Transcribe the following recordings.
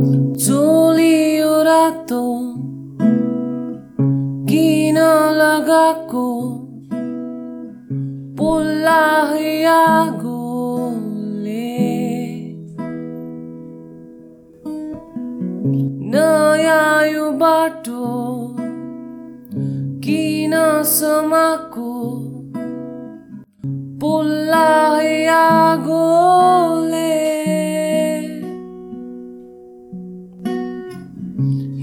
चोलियो रातो किन लगाएको पोल्ला आगोले नयाँ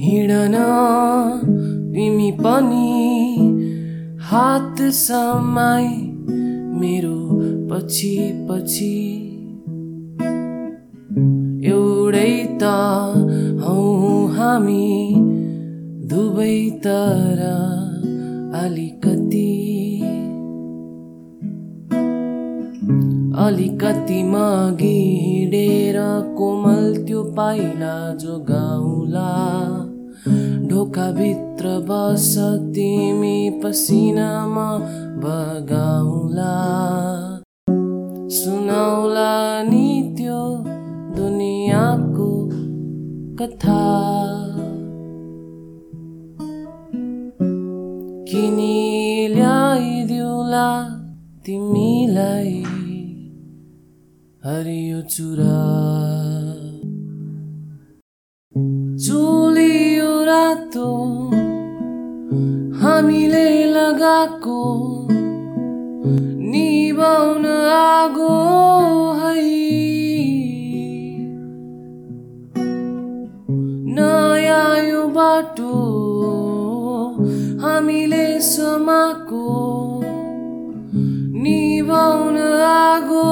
हिँडन तिमी पनि हात समाई मेरो पछि पछि। एउटै त हौ हामी दुवै तर अलिकति। अलिकति मगी हिँडेर कोमल त्यो पाइला जो ढोकाभित्र बस तिमी पसिनामा बगाउला। सुनाउला नि त्यो दुनियाँको कथा। ल्याइदिउला तिमीलाई हरियो चुरा। लगाएको निभाउन आगो है। नयाँ यो बाटो हामीले समाको निभाउन आगो